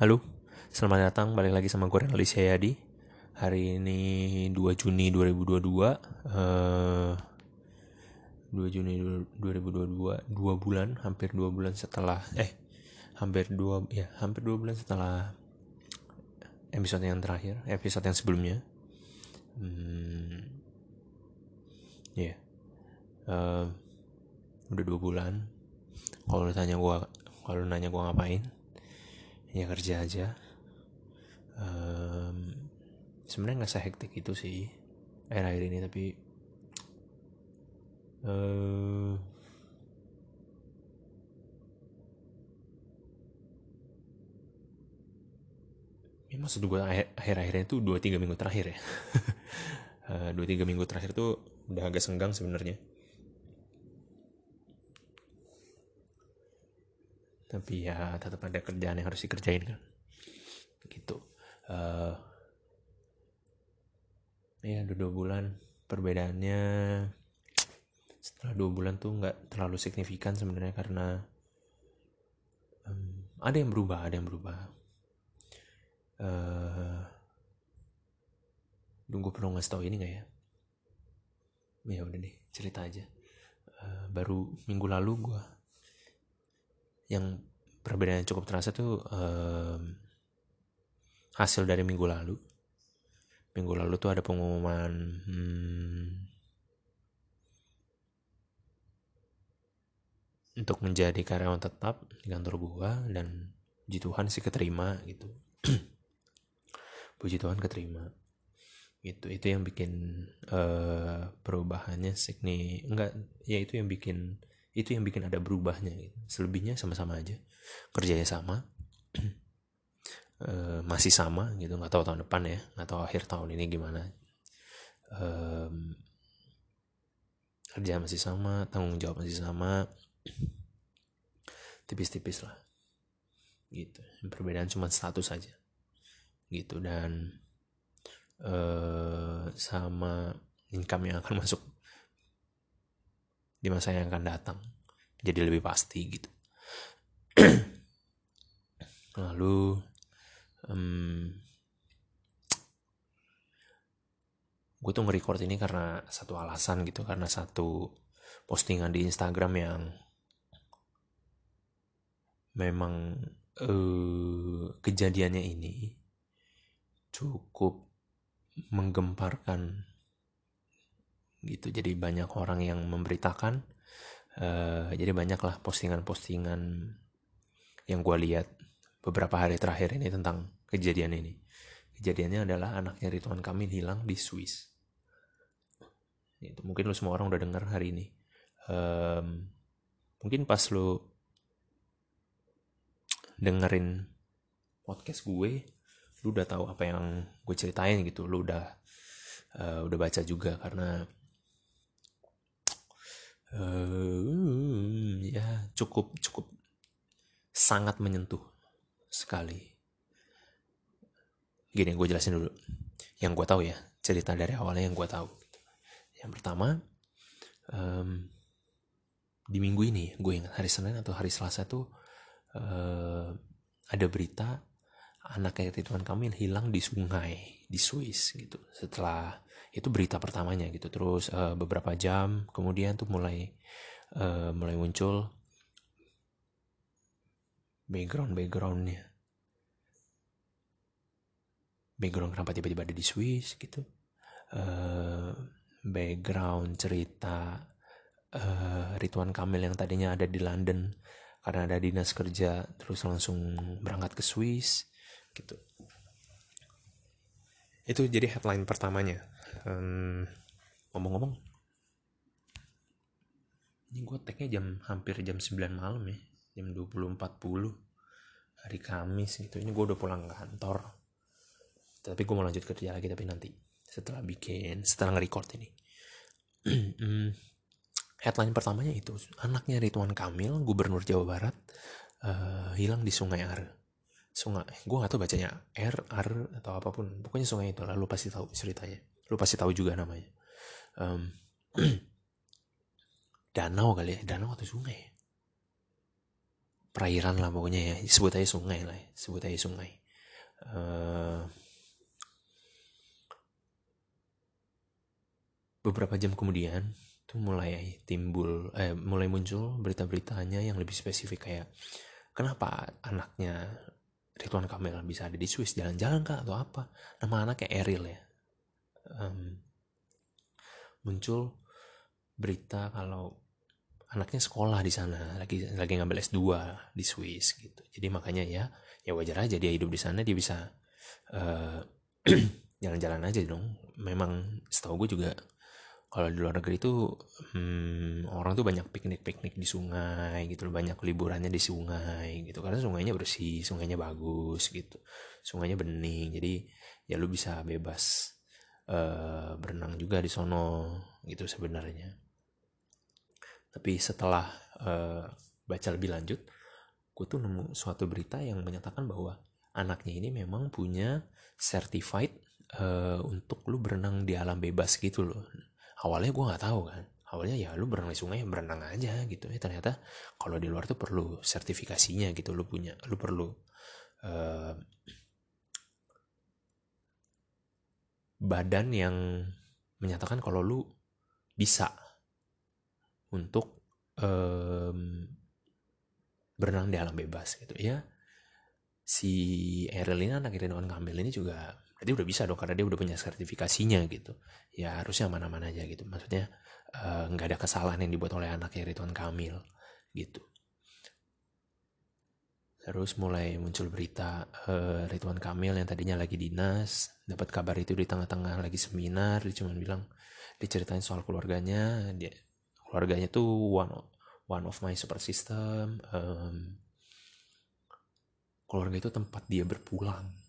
Halo, selamat datang balik lagi sama gue Renaldi Syayadi. Hari ini 2 Juni 2022 uh, 2 Juni 2022 2 bulan, hampir 2 bulan setelah Eh, hampir 2 ya, hampir 2 bulan setelah episode yang terakhir, episode yang sebelumnya. Hmm, Ya yeah. uh, Udah 2 bulan. Kalau ditanya gue kalau nanya gue ngapain ya kerja aja. Um, sebenarnya nggak sehektik itu sih akhir-akhir ini tapi uh, ya maksud gue akhir-akhirnya itu dua tiga minggu terakhir ya. Eh, dua tiga minggu terakhir tuh udah agak senggang sebenarnya tapi ya tetap ada kerjaan yang harus dikerjain kan. Gitu. Uh, ya udah dua bulan. Perbedaannya setelah dua bulan tuh nggak terlalu signifikan sebenarnya karena um, ada yang berubah ada yang berubah. Uh, gue perlu ngasih tau ini nggak ya? Ya udah deh cerita aja. Uh, baru minggu lalu gue yang perbedaan cukup terasa tuh um, hasil dari minggu lalu. Minggu lalu tuh ada pengumuman hmm, untuk menjadi karyawan tetap di kantor gua dan puji Tuhan sih keterima gitu. Puji Tuhan keterima. Gitu itu yang bikin uh, perubahannya signi enggak ya itu yang bikin itu yang bikin ada berubahnya gitu. selebihnya sama-sama aja. Kerjanya sama. E, masih sama gitu. Nggak tahu tahun depan ya. Nggak tahu akhir tahun ini gimana. E, kerja masih sama tanggung jawab masih sama. Tipis-tipis lah. Gitu. Perbedaan cuma status saja gitu. Dan e, sama income yang akan masuk di masa yang akan datang. Jadi lebih pasti gitu. Lalu um, gue tuh nge-record ini karena satu alasan gitu karena satu postingan di Instagram yang memang uh, kejadiannya ini cukup menggemparkan gitu. Jadi banyak orang yang memberitakan uh, jadi banyaklah postingan-postingan yang gue lihat beberapa hari terakhir ini tentang kejadian ini. Kejadiannya adalah anaknya Ridwan Kamil hilang di Swiss. Itu mungkin lo semua orang udah dengar hari ini. Um, mungkin pas lo dengerin podcast gue lu udah tahu apa yang gue ceritain gitu. Lu udah uh, udah baca juga karena uh, ya cukup cukup sangat menyentuh sekali. Gini gue jelasin dulu. Yang gue tahu ya cerita dari awalnya yang gue tahu. Yang pertama um, di minggu ini gue ingat hari Senin atau hari Selasa tuh uh, ada berita anak Ridwan Kamil hilang di sungai di Swiss gitu. Setelah itu berita pertamanya gitu. Terus uh, beberapa jam kemudian tuh mulai uh, mulai muncul background backgroundnya background kenapa tiba-tiba ada di Swiss gitu. Uh, background cerita uh, Ridwan Kamil yang tadinya ada di London karena ada dinas kerja terus langsung berangkat ke Swiss gitu. Itu jadi headline pertamanya um, ngomong-ngomong. Ini gue tagnya jam hampir jam 9 malam ya. Jam 20.40 hari Kamis gitu. Ini gue udah pulang kantor. Tapi gue mau lanjut kerja lagi tapi nanti setelah bikin setelah nge-record ini. Headline pertamanya itu anaknya Ridwan Kamil gubernur Jawa Barat uh, hilang di Sungai Are. Sungai gue gak tau bacanya R R atau apa pun. Pokoknya sungai itu lalu pasti tahu ceritanya lu pasti tahu juga namanya. Um, danau kali ya danau atau sungai perairan lah pokoknya ya sebut aja sungai lah ya. sebut aja sungai. Uh, beberapa jam kemudian tuh mulai timbul eh mulai muncul berita-beritanya yang lebih spesifik kayak kenapa anaknya Ridwan Kamil bisa ada di Swiss? Jalan-jalan kah atau apa? Nama anaknya Eril ya um, muncul berita kalau anaknya sekolah di sana lagi lagi ngambil S2 di Swiss gitu. Jadi makanya ya ya wajar aja dia hidup di sana dia bisa uh, jalan-jalan aja dong. Memang setahu gue juga kalau di luar negeri itu hmm, orang tuh banyak piknik-piknik di sungai gitu loh banyak liburannya di sungai gitu. Karena sungainya bersih sungainya bagus gitu sungainya bening. Jadi ya lu bisa bebas uh, berenang juga di sono gitu sebenarnya. Tapi setelah uh, baca lebih lanjut gue tuh nemu suatu berita yang menyatakan bahwa anaknya ini memang punya certified uh, untuk lu berenang di alam bebas gitu loh. Awalnya gue nggak tahu kan. Awalnya ya lu berenang di sungai berenang aja gitu. Ya ternyata kalau di luar tuh perlu sertifikasinya gitu lu punya lu perlu uh, badan yang menyatakan kalau lu bisa untuk um, berenang di alam bebas gitu. Ya si Eril ini anak Ridwan Kamil ini juga berarti udah bisa dong karena dia udah punya sertifikasinya gitu. Ya harusnya mana-mana aja gitu. Maksudnya eh, nggak uh, ada kesalahan yang dibuat oleh anaknya Ridwan Kamil gitu terus mulai muncul berita uh, Ridwan Kamil yang tadinya lagi dinas dapat kabar itu di tengah-tengah lagi seminar dia cuma bilang diceritain soal keluarganya dia keluarganya tuh one one of my super system um, keluarga itu tempat dia berpulang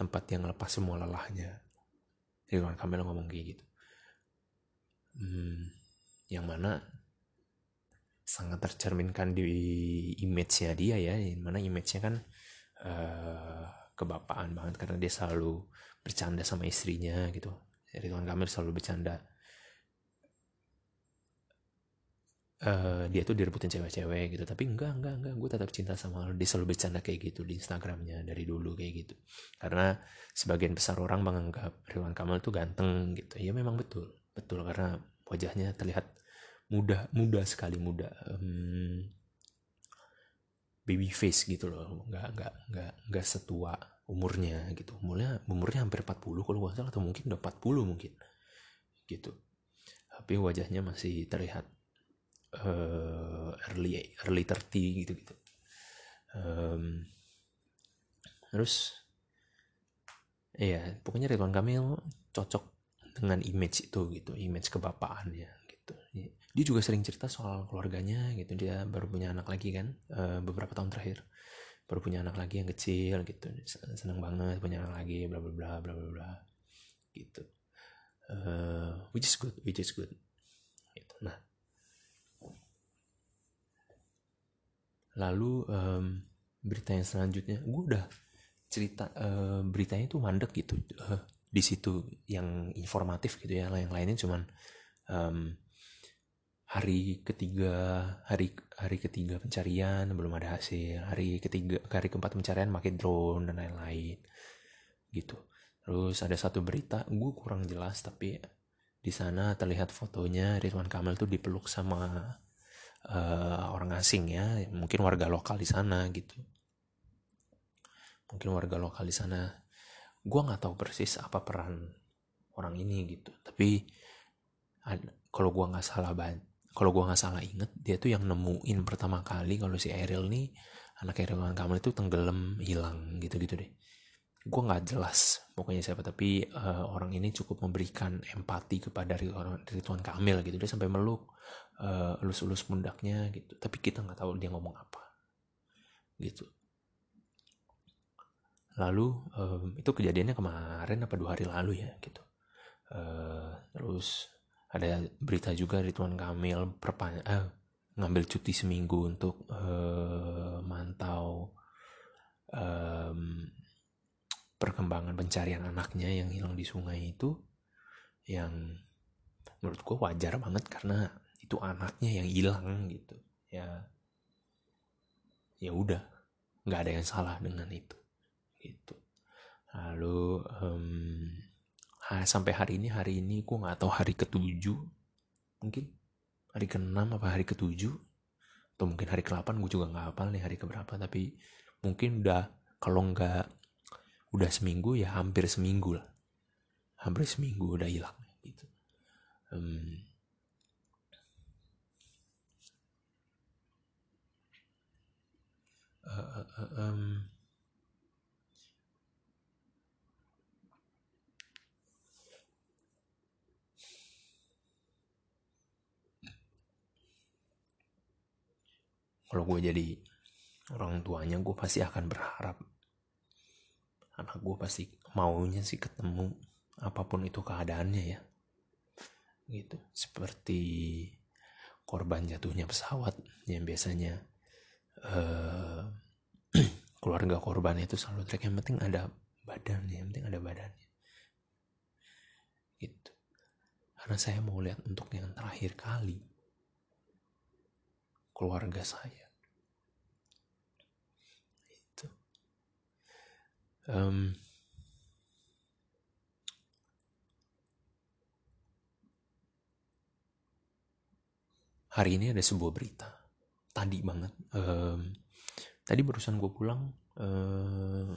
tempat yang lepas semua lelahnya. Ridwan Kamil ngomong kayak gitu. Hmm, yang mana sangat tercerminkan di image-nya dia ya mana image-nya kan uh, kebapaan banget karena dia selalu bercanda sama istrinya gitu. Ridwan Kamil selalu bercanda. Uh, dia tuh direbutin cewek-cewek gitu tapi enggak enggak enggak. Gue tetap cinta sama lo dia selalu bercanda kayak gitu di Instagramnya dari dulu kayak gitu. Karena sebagian besar orang menganggap Ridwan Kamil tuh ganteng gitu. Ya memang betul betul. Karena wajahnya terlihat muda muda sekali muda um, baby face gitu loh. Nggak nggak nggak nggak setua umurnya gitu. Umurnya umurnya hampir 40 kalau gak salah atau mungkin udah 40 mungkin gitu. Tapi wajahnya masih terlihat uh, early early 30 gitu gitu. Um, terus ya pokoknya Ridwan Kamil cocok dengan image itu gitu image kebapaannya gitu dia juga sering cerita soal keluarganya gitu. Dia baru punya anak lagi kan uh, beberapa tahun terakhir. Baru punya anak lagi yang kecil gitu. Senang banget punya anak lagi bla bla bla bla bla bla gitu. Uh, which is good which is good gitu. nah. Lalu um, berita yang selanjutnya gue udah cerita uh, beritanya tuh mandek gitu. Uh, di situ yang informatif gitu ya yang lainnya cuman um, hari ketiga hari hari ketiga pencarian belum ada hasil. Hari ketiga hari keempat pencarian pakai drone dan lain-lain. Gitu. Terus ada satu berita gue kurang jelas tapi di sana terlihat fotonya Ridwan Kamil tuh dipeluk sama uh, orang asing ya. Mungkin warga lokal di sana gitu. Mungkin warga lokal di sana. Gue nggak tahu persis apa peran orang ini gitu. Tapi kalau gue nggak salah banget kalau gue nggak salah inget dia tuh yang nemuin pertama kali kalau si Eril nih anak Eril Kamil itu tenggelam hilang gitu gitu deh. Gue nggak jelas pokoknya siapa tapi uh, orang ini cukup memberikan empati kepada Ridwan Kamil gitu. Dia sampai meluk uh, elus-elus pundaknya gitu. Tapi kita nggak tahu dia ngomong apa gitu. Lalu um, itu kejadiannya kemarin apa dua hari lalu ya gitu. Uh, terus ada berita juga Ridwan Kamil perpan uh, ngambil cuti seminggu untuk uh, mantau um, perkembangan pencarian anaknya yang hilang di sungai itu yang menurut gue wajar banget karena itu anaknya yang hilang gitu. Ya ya udah nggak ada yang salah dengan itu gitu. Lalu um, sampai hari ini hari ini gue nggak tahu hari ketujuh. Mungkin hari keenam apa hari ketujuh? Atau mungkin hari ke-8 gue juga nggak hafal nih hari keberapa. Tapi mungkin udah kalau nggak udah seminggu ya hampir seminggu lah. Hampir seminggu udah hilang gitu. Um, uh, uh, um, kalau gue jadi orang tuanya gue pasti akan berharap anak gue pasti maunya sih ketemu apa pun itu keadaannya ya. Gitu. Seperti korban jatuhnya pesawat yang biasanya uh, keluarga korban itu selalu track yang penting ada badannya yang penting ada badannya gitu. Karena saya mau lihat untuk yang terakhir kali keluarga saya. Itu. Um, hari ini ada sebuah berita tadi banget um, tadi barusan gue pulang um,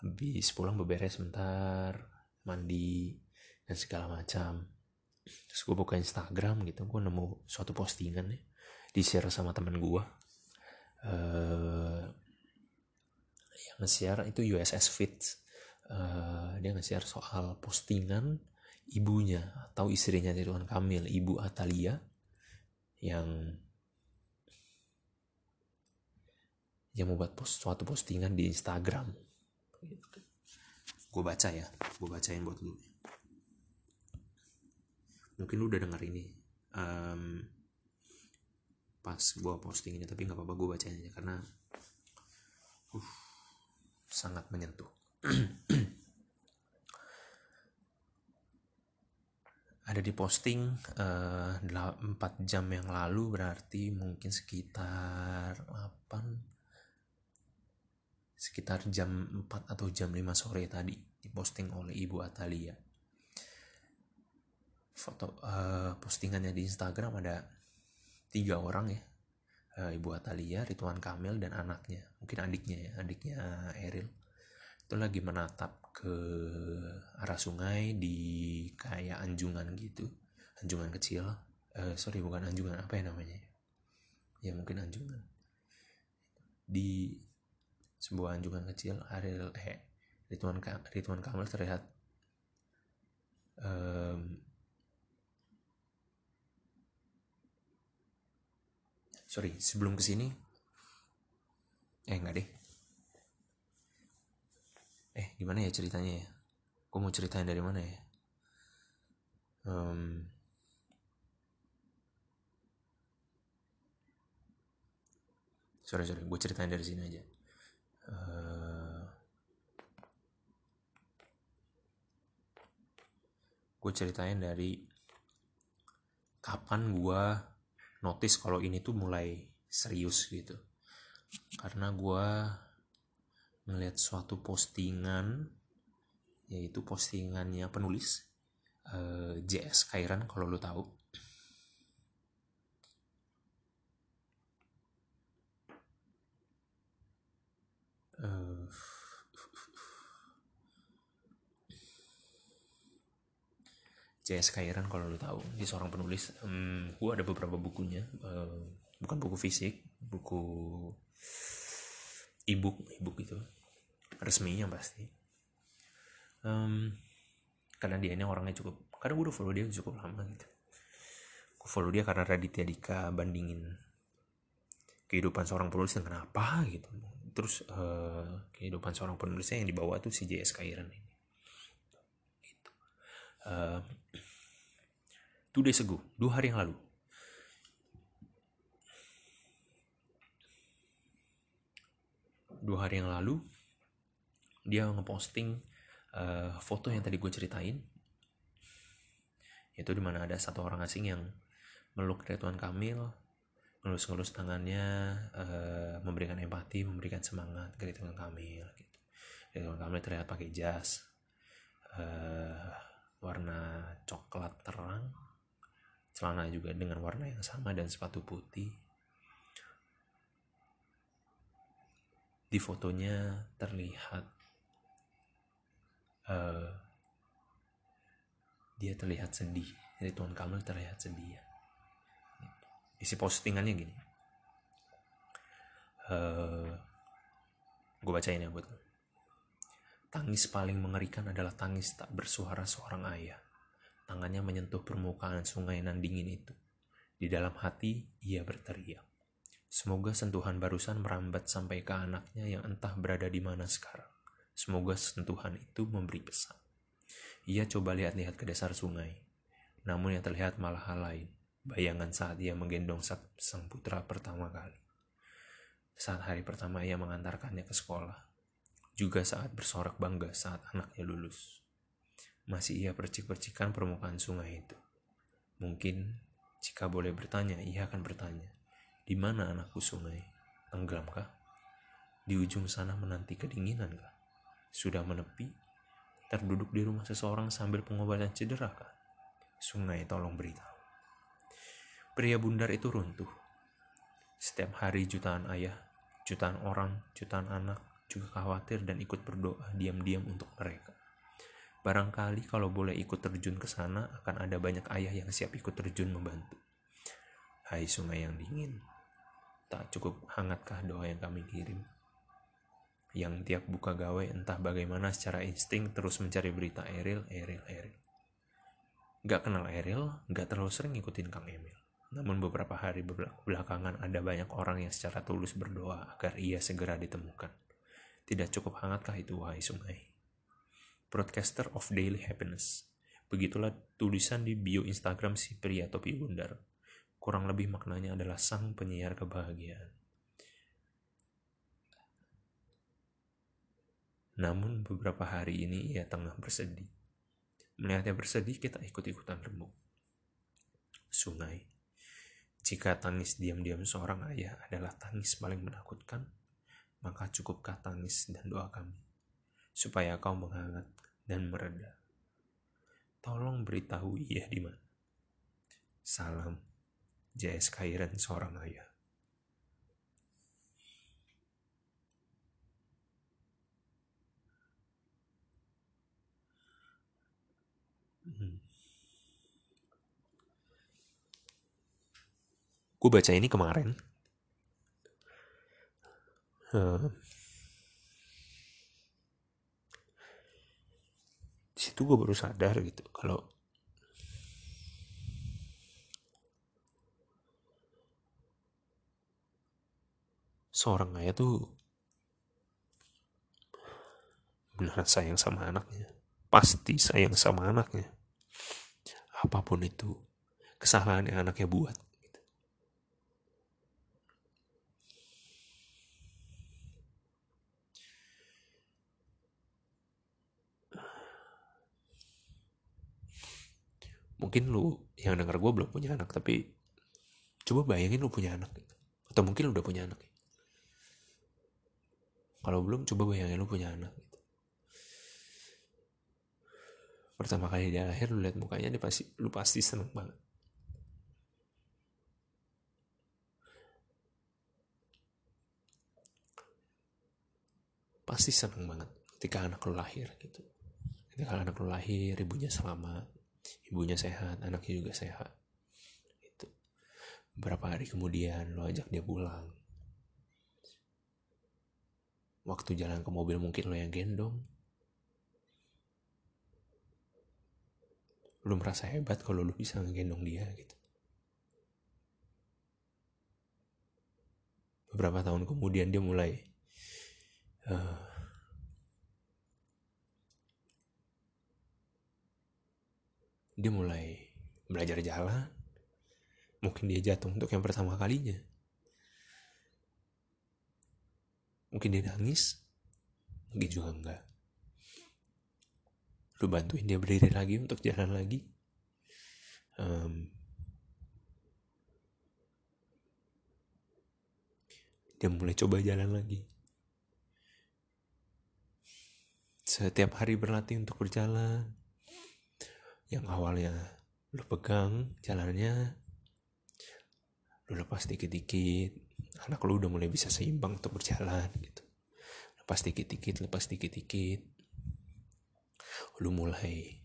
habis pulang beberes sebentar mandi dan segala macam terus gue buka Instagram gitu gue nemu suatu postingan nih di share sama temen gue uh, yang nge-share itu USS Fit uh, dia nge-share soal postingan ibunya atau istrinya Ridwan Kamil ibu Atalia yang yang membuat post, suatu postingan di Instagram. Gue baca ya gue bacain buat lu. Mungkin lu udah denger ini. Um, pas gue posting ini tapi nggak apa-apa gue bacain aja karena uh, sangat menyentuh. Ada di posting uh, eh, 4 jam yang lalu berarti mungkin sekitar 8 sekitar jam 4 atau jam 5 sore tadi diposting oleh Ibu Atalia. Foto uh, postingannya di Instagram ada tiga orang ya. Uh, Ibu Atalia, Ridwan Kamil dan anaknya. Mungkin adiknya ya adiknya Eril. Itu lagi menatap ke arah sungai di kayak anjungan gitu. Anjungan kecil. Uh, sorry bukan anjungan. Apa ya namanya? Ya mungkin anjungan. Di sebuah anjungan kecil Ariel eh Ridwan Kamil terlihat um, sorry sebelum ke sini eh enggak deh. Eh gimana ya ceritanya ya? Gue mau ceritain dari mana ya? Um, sorry sorry gue ceritain dari sini aja. Uh, gue ceritain dari kapan gue notice kalau ini tuh mulai serius gitu. Karena gue ngeliat suatu postingan yaitu postingannya penulis uh, eh, JS Kairan kalau lo tahu C.S. Kairan kalau lo tahu. Dia seorang penulis. Um, gue ada beberapa bukunya. Uh, bukan buku fisik buku ebook ebook itu resminya pasti. Um, karena dia ini orangnya cukup karena gue udah follow dia cukup lama gitu. Gue follow dia karena Raditya Dika bandingin kehidupan seorang penulis dengan apa gitu. Terus uh, kehidupan seorang penulisnya yang dibawa tuh si J.S. Kairan ini uh, two days ago, dua hari yang lalu. Dua hari yang lalu, dia ngeposting uh, foto yang tadi gue ceritain. Itu di mana ada satu orang asing yang meluk Ridwan Kamil ngelus-ngelus tangannya uh, memberikan empati memberikan semangat ke Ridwan Kamil gitu Ridwan Kamil terlihat pakai jas uh, warna coklat terang celana juga dengan warna yang sama dan sepatu putih. Di fotonya terlihat uh, dia terlihat sedih. Ridwan Kamil terlihat sedih ya. Isi postingannya gini. Uh, gue bacain ya buat lo tangis paling mengerikan adalah tangis tak bersuara seorang ayah tangannya menyentuh permukaan sungai nan dingin itu di dalam hati ia berteriak Semoga sentuhan barusan merambat sampai ke anaknya yang entah berada di mana sekarang. Semoga sentuhan itu memberi pesan. Ia coba lihat-lihat ke dasar sungai. Namun yang terlihat malah hal lain bayangan saat ia menggendong sang putra pertama kali. Saat hari pertama ia mengantarkannya ke sekolah, juga saat bersorak bangga saat anaknya lulus. Masih ia percik-percikan permukaan sungai itu. Mungkin jika boleh bertanya, ia akan bertanya, di mana anakku sungai? Tenggelamkah? Di ujung sana menanti kedinginankah? Sudah menepi? Terduduk di rumah seseorang sambil pengobatan cedera kah? Sungai tolong beritahu. Pria bundar itu runtuh. Setiap hari jutaan ayah, jutaan orang, jutaan anak juga khawatir dan ikut berdoa diam-diam untuk mereka. Barangkali kalau boleh ikut terjun ke sana akan ada banyak ayah yang siap ikut terjun membantu. Hai sungai yang dingin, tak cukup hangatkah doa yang kami kirim? Yang tiap buka gawe entah bagaimana secara insting terus mencari berita Eril, Eril, Eril. Gak kenal Eril, gak terlalu sering ngikutin Kang Emil. Namun beberapa hari belakangan ada banyak orang yang secara tulus berdoa agar ia segera ditemukan. Tidak cukup hangatkah itu wahai sungai? Broadcaster of Daily Happiness. Begitulah tulisan di bio Instagram si pria topi bundar. Kurang lebih maknanya adalah sang penyiar kebahagiaan. Namun beberapa hari ini ia tengah bersedih. Melihatnya bersedih, kita ikut-ikutan remuk. Sungai jika tangis diam-diam seorang ayah adalah tangis paling menakutkan, maka cukupkah tangis dan doa kami, supaya kau menghangat dan mereda. Tolong beritahu ia di mana. Salam, J.S. Kairan seorang ayah. Gue baca ini kemarin di situ gue baru sadar gitu kalau seorang ayah tuh benar sayang sama anaknya pasti sayang sama anaknya. Apa pun itu kesalahan yang anaknya buat mungkin lu yang denger gue belum punya anak tapi coba bayangin lu punya anak. Atau mungkin lu udah punya anak. Kalau belum coba bayangin lu punya anak. Pertama kali dia lahir lu lihat mukanya dia pasti lu pasti seneng banget. Pasti seneng banget ketika anak lu lahir gitu. Ketika anak lu lahir ibunya selamat ibunya sehat anaknya juga sehat. Itu beberapa hari kemudian lo ajak dia pulang. Waktu jalan ke mobil mungkin lo yang gendong. Lo merasa hebat kalau lo bisa ngegendong dia gitu. Beberapa tahun kemudian dia mulai uh, dia mulai belajar jalan. Mungkin dia jatuh untuk yang pertama kalinya. Mungkin dia nangis mungkin juga enggak. Lu bantuin dia berdiri lagi untuk jalan lagi. Um, dia mulai coba jalan lagi. Setiap hari berlatih untuk berjalan yang awalnya lu pegang jalannya lu lepas dikit-dikit anak lu udah mulai bisa seimbang untuk berjalan gitu. Lepas dikit-dikit lepas dikit-dikit lu mulai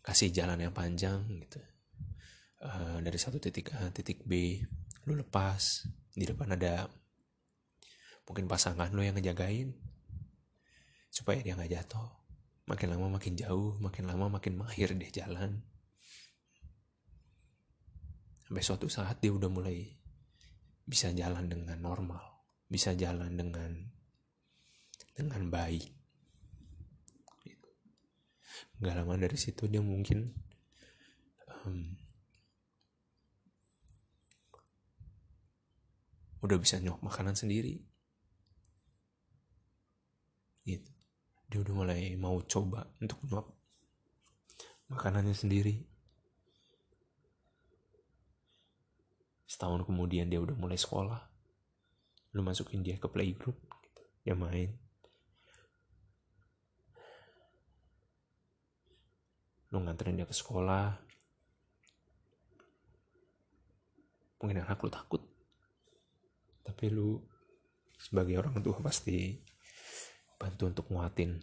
kasih jalan yang panjang gitu. Uh, dari satu titik A titik B lu lepas di depan ada mungkin pasangan lu yang ngejagain supaya dia nggak jatuh makin lama makin jauh makin lama makin mahir dia jalan. Sampai suatu saat dia udah mulai bisa jalan dengan normal bisa jalan dengan dengan baik. Nggak lama dari situ dia mungkin um, udah bisa nyok makanan sendiri gitu dia udah mulai mau coba untuk nyuap makanannya sendiri. Setahun kemudian dia udah mulai sekolah. Lu masukin dia ke playgroup gitu. dia main. Lu nganterin dia ke sekolah. Mungkin anak lu takut. Tapi lu sebagai orang tua pasti bantu untuk nguatin.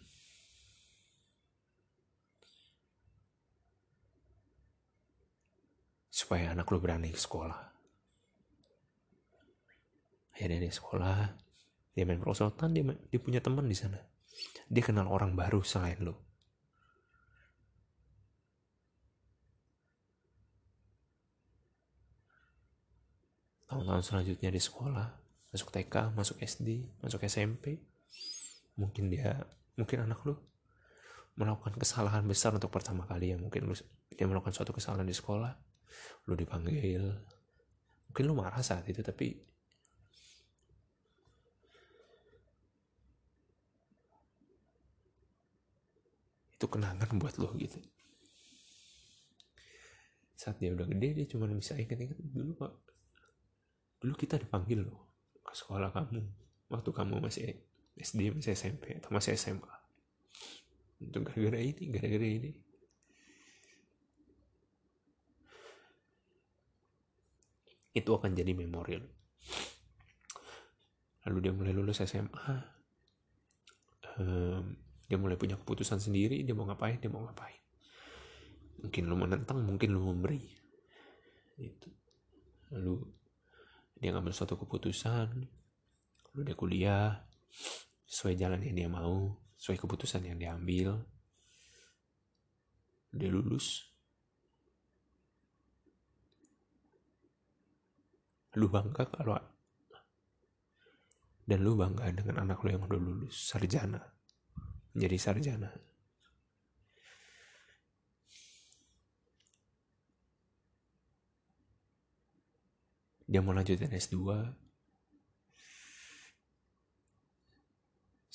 Supaya anak lu berani ke sekolah. Akhirnya dia sekolah dia main perosotan dia, dia punya teman di sana. Dia kenal orang baru selain lu. Tahun-tahun selanjutnya di sekolah masuk TK masuk SD masuk SMP mungkin dia mungkin anak lu melakukan kesalahan besar untuk pertama kali ya. Mungkin lu dia melakukan suatu kesalahan di sekolah lu dipanggil. Mungkin lu marah saat itu tapi itu kenangan buat lo gitu. Saat dia udah gede dia cuma bisa ingat-ingat dulu pak dulu kita dipanggil loh ke sekolah kamu waktu kamu masih SD masih SMP atau masih SMA untuk gara-gara ini gara-gara ini. Itu akan jadi memori lalu dia mulai lulus SMA um, dia mulai punya keputusan sendiri dia mau ngapain dia mau ngapain. Mungkin lu menentang mungkin lu memberi itu. Lalu dia ngambil suatu keputusan. Lalu dia kuliah sesuai jalan yang dia mau sesuai keputusan yang dia ambil. Dia lulus. Lu bangga kalau dan lu bangga dengan anak lu yang udah lulus sarjana. Menjadi sarjana. Dia mau lanjutin S2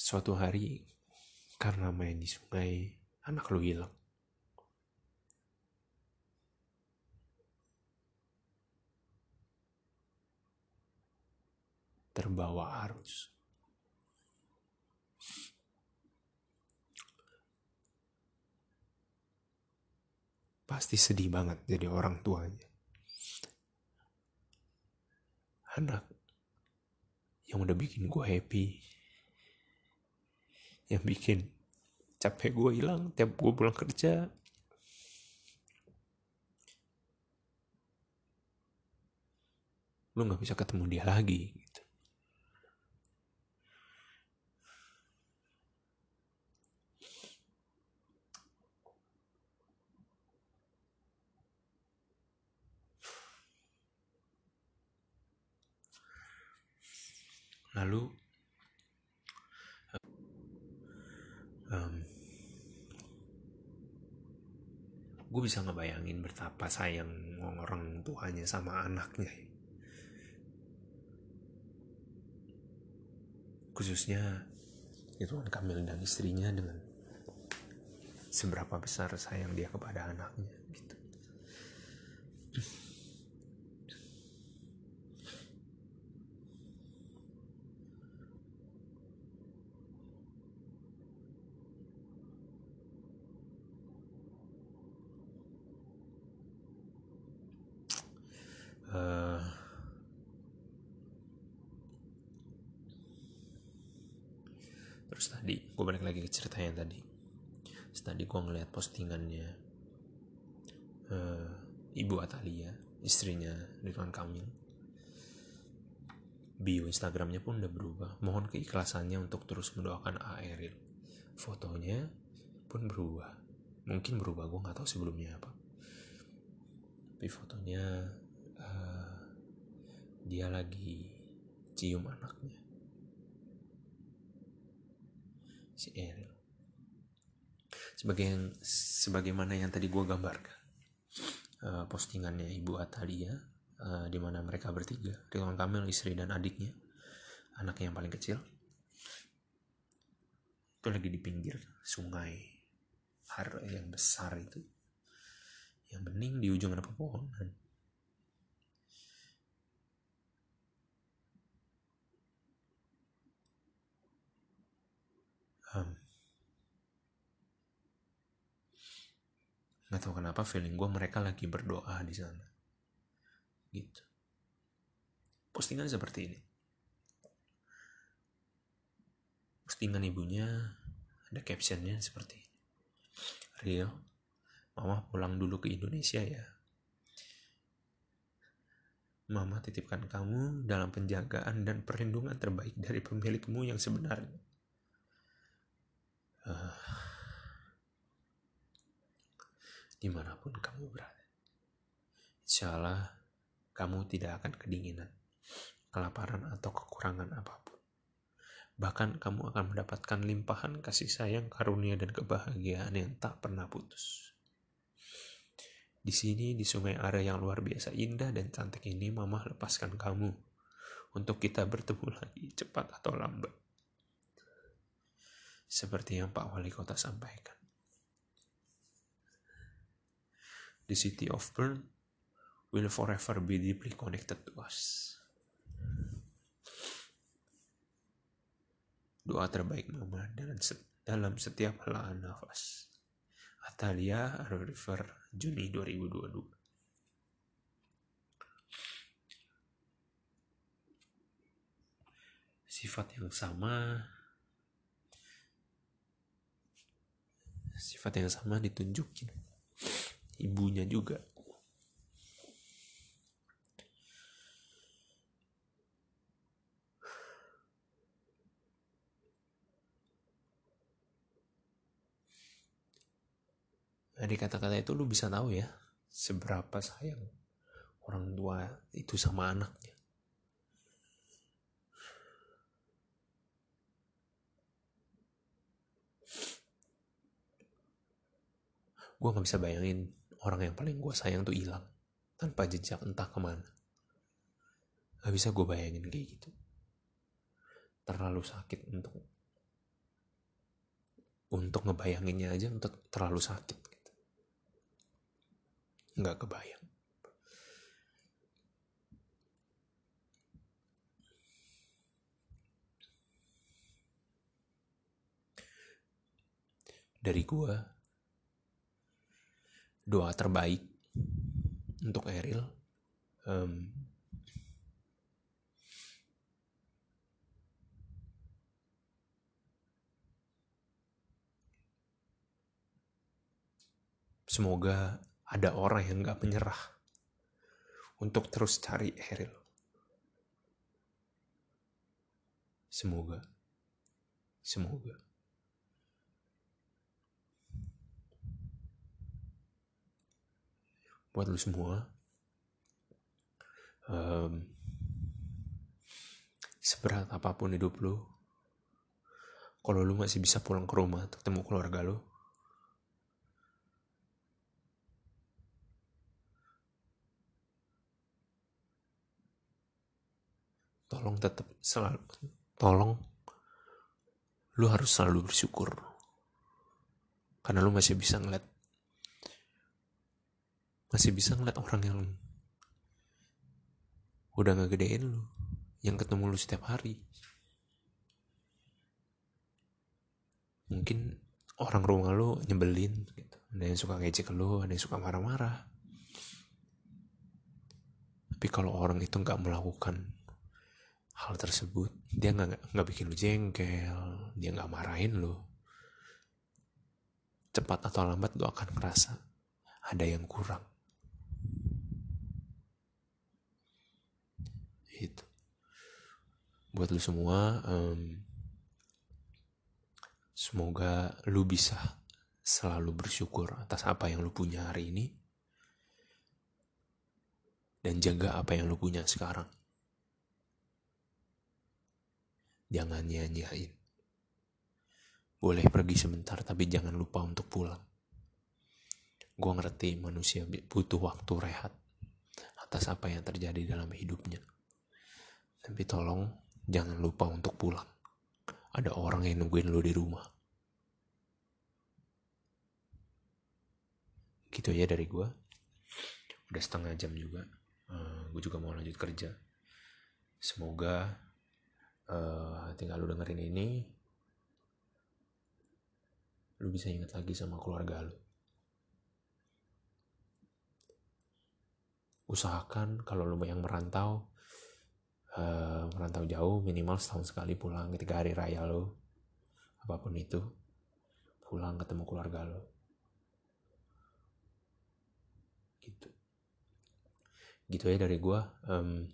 suatu hari karena main di sungai anak lu hilang. Terbawa arus. Pasti sedih banget jadi orang tuanya. Anak yang udah bikin gue happy yang bikin capek gue hilang tiap gue pulang kerja lu nggak bisa ketemu dia lagi gitu. lalu gue bisa ngebayangin betapa sayang orang tuanya sama anaknya. Khususnya Ridwan Kamil dan istrinya dengan seberapa besar sayang dia kepada anaknya gitu terus tadi gue balik lagi ke cerita yang tadi. Tadi gue ngeliat postingannya uh, ibu Atalia istrinya Ridwan Kamil. Bio Instagramnya pun udah berubah. Mohon keikhlasannya untuk terus mendoakan Aeril. Fotonya pun berubah. Mungkin berubah gue nggak tahu sebelumnya apa. Tapi fotonya uh, dia lagi cium anaknya. Si Eril sebagai yang sebagaimana yang tadi gue gambarkan uh, postingannya ibu Atalia uh, di mana mereka bertiga Ridwan Kamil istri dan adiknya anaknya yang paling kecil itu lagi di pinggir sungai har yang besar itu yang bening di ujung ada pepohonan. Um, nggak tahu kenapa feeling gue mereka lagi berdoa di sana. Gitu. Postingan seperti ini. Postingan ibunya ada captionnya seperti ini. Real mama pulang dulu ke Indonesia ya. Mama titipkan kamu dalam penjagaan dan perlindungan terbaik dari pemilikmu yang sebenarnya. Uh, di mana pun kamu berada. Insya Allah kamu tidak akan kedinginan, kelaparan atau kekurangan apa pun. Bahkan kamu akan mendapatkan limpahan kasih sayang, karunia, dan kebahagiaan yang tak pernah putus. Di sini, di sungai Are yang luar biasa indah dan cantik ini, Mama lepaskan kamu untuk kita bertemu lagi, cepat atau lambat. Seperti yang Pak Wali Kota sampaikan. The city of Bern will forever be deeply connected to us. Doa terbaik Mama dalam setiap helaan nafas. Atalia River Juni 2022 sifat yang sama sifat yang sama ditunjukin ibunya juga. Dari kata-kata itu lu bisa tahu ya seberapa sayang orang tua itu sama anaknya. Gue gak bisa bayangin orang yang paling gue sayang tuh hilang tanpa jejak entah ke mana. Gak bisa gue bayangin kayak gitu. Terlalu sakit untuk untuk ngebayanginnya aja untuk terlalu sakit nggak kebayang. Dari gua doa terbaik untuk Eril um, semoga ada orang yang gak menyerah untuk terus cari Eril. Semoga, semoga. Buat lu semua, um, seberat apa pun hidup lu, kalau lu masih bisa pulang ke rumah ketemu keluarga lu, tolong tetap selalu tolong lu harus selalu bersyukur. Karena lu masih bisa ngeliat masih bisa ngeliat orang yang udah nggak gedein lu yang ketemu lu setiap hari. Mungkin orang rumah lu nyebelin gitu. Ada yang suka ngejek lu ada yang suka marah-marah. Tapi kalau orang itu nggak melakukan hal tersebut dia nggak nggak bikin lu jengkel dia nggak marahin lu. Cepat atau lambat lu akan ngerasa ada yang kurang itu buat lu semua um, semoga lu bisa selalu bersyukur atas apa yang lu punya hari ini. Dan jaga apa yang lu punya sekarang. Jangan nyanyain boleh pergi sebentar tapi jangan lupa untuk pulang. Gue ngerti manusia butuh waktu rehat atas apa yang terjadi dalam hidupnya tapi tolong jangan lupa untuk pulang. Ada orang yang nungguin lo di rumah. Gitu ya dari gue udah setengah jam juga. Uh, eh, gue juga mau lanjut kerja. Semoga uh, tinggal lu dengerin ini lu bisa ingat lagi sama keluarga lu. Usahakan kalau lu yang merantau uh, merantau jauh minimal setahun sekali pulang ketika hari raya lo. Apa pun itu pulang ketemu keluarga lo. Gitu. Gitu ya dari gue um,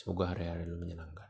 Semoga hari-hari lu menyenangkan.